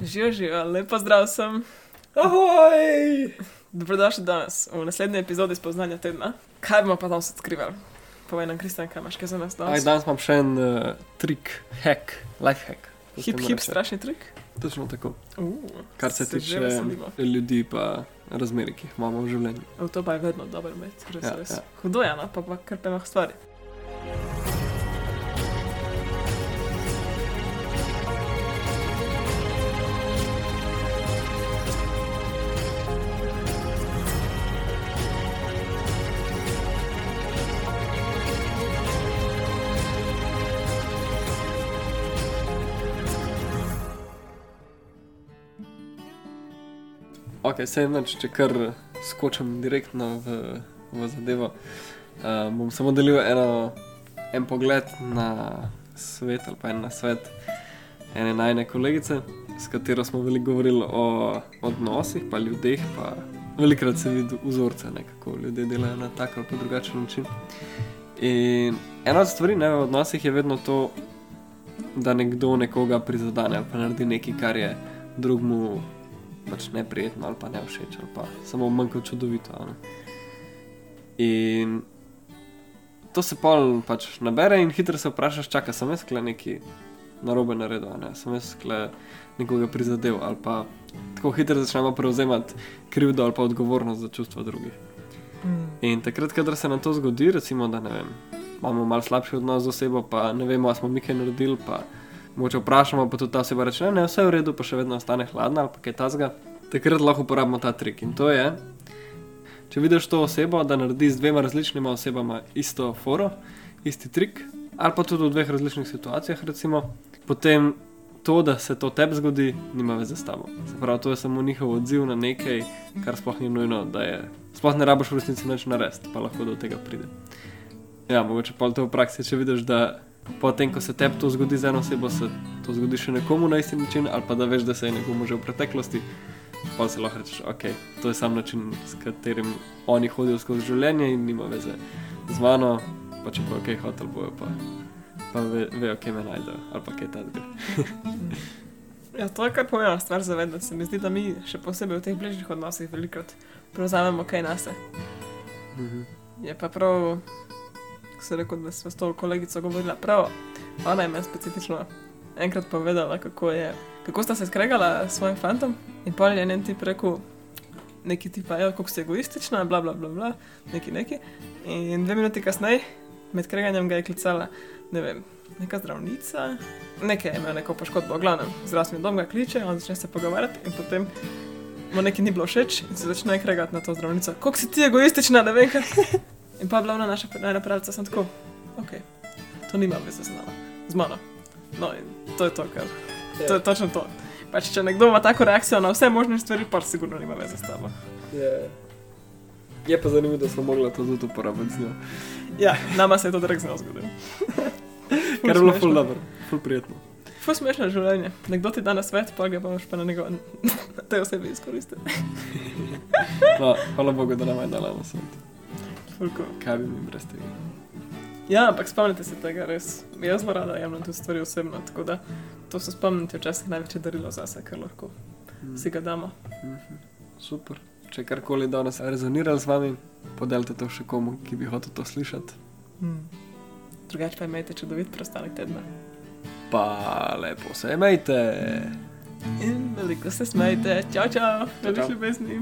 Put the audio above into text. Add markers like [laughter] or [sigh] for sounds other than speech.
Živijo, živijo, lepo zdrav sem. Ahoj! Dobrodošli danes v naslednji epizodi spoznanja tedna. Kaj bomo pa danes odkrivali? Povej nam, Kristjan, kaj imaš kaj za nas Aj, danes? danes imam še en uh, trik, hack, life hack. se Hip, hip, strašni trik. Točno tako. Uh, Kar se, že tiče ljudi pa razmer, ki jih imamo v življenju. V to pa je vedno dober med, res, Ja, res. ja. Hudo je, no, pa pa kar pemah stvari. Ok, se enoč, če kar skočim direktno v, v zadevo, uh, bom samo delil eno, en pogled na svet ali pa en na svet ene najne kolegice, s katero smo veliko govorili o odnosih, pa ljudeh, pa velikrat se vidi vzorce, ne, kako ljudje delajo na tak ali pa drugačen način. In ena od stvari ne, v odnosih je vedno to, da nekdo nekoga prizadene ali pa naredi nekaj, kar je drugmu pač neprijetno ali pa ne všeč ali pa samo manj kot čudovito. ne. In to se pol pač nabere in hitro se vprašaš, čakaj, sem jaz kle neki narobe naredil, ne? sem jaz kle nekoga prizadel ali pa tako hitro začnemo prevzemati krivdo ali pa odgovornost za čustva drugih. Mm. In takrat, kadar se nam to zgodi, recimo, da ne vem, imamo mal slabši odnos z osebo, pa ne vemo, ali smo mi kaj naredili, pa moče vprašamo, pa tudi ta oseba reče, ne, ne, vse je v redu, pa še vedno ostane hladna ali kaj tasga. Takrat lahko uporabimo ta trik in to je, če vidiš to osebo, da naredi z dvema različnima osebama isto foro, isti trik, ali pa tudi v dveh različnih situacijah, recimo, potem to, da se to tebi zgodi, nima veze s tabo. Se pravi, to je samo njihov odziv na nekaj, kar sploh ni nujno, da je. Sploh ne rabiš v resnici nič narediti, pa lahko do tega pride. Ja, mogoče pa to v praksi, če vidiš, da potem, ko se tebi to zgodi z eno osebo, se to zgodi še nekomu na isti način, ali pa da veš, da se je nekomu že v preteklosti, pa si lahko rečeš, ok, to je sam način, s katerim oni hodijo skozi življenje in nima veze z mano, pa če bo ok, hotel bojo, pa, pa ve, vejo, kje me najdejo, ali pa kaj takega. [laughs] Ja, to je kar pomembna stvar zavedati. Se mi zdi, da mi še posebej v teh bližnjih odnosih velikrat prevzamemo kaj nase. Mhm. Je pa prav, ko se rekel, da smo s to kolegico govorila prav. Ona je meni specifično enkrat povedala, kako, je, kako sta se skregala s svojim fantom in pol je en tip rekel, neki ti pa je, kako si egoistična, bla bla bla, bla neki neki. In dve minuti kasneje, med kreganjem ga je klicala, ne vem, neka zdravnica, nekaj je imel neko poškodbo, glavnem, zdravstveni dom ga kliče, on začne se pogovarjati in potem mu nekaj ni bilo všeč in se začne kregati na to zdravnico. Kako si ti egoistična, ne vem kaj. In pa je bila ona naša najna pravica, sem tako, ok, to nima veze z nami, z mano. No in to je to, kar, to je točno to. Pač, če nekdo ima tako reakcijo na vse možne stvari, pa sigurno nima veze s tabo. Je. je pa zanimivo, da smo mogli to tudi uporabiti z njo. Ja, nama se je to drag znal zgodil. [laughs] Kar je bilo ful dobro, ful prijetno. Ful smešno življenje. Nekdo ti da na svet, pa ga boš pa na njega, [laughs] na te osebi izkoristil. [laughs] No, hvala Bogu, da nam je dala na svet. Ful cool. Kaj bi mi brez tega? Ja, ampak spomnite se tega res. Jaz zelo rada jemljem tudi stvari osebno, tako da to se spomnite včasih največje darilo zase, kar lahko si ga damo. Mhm. Super. Če karkoli danes rezonira z vami, podelite to še komu, ki bi hotel to slišati. Hmm. Drugače pa imejte čudovit preostanek tedna. Pa lepo se imejte. In veliko se smejte. Čau, čau, veliko čau. ljubezni.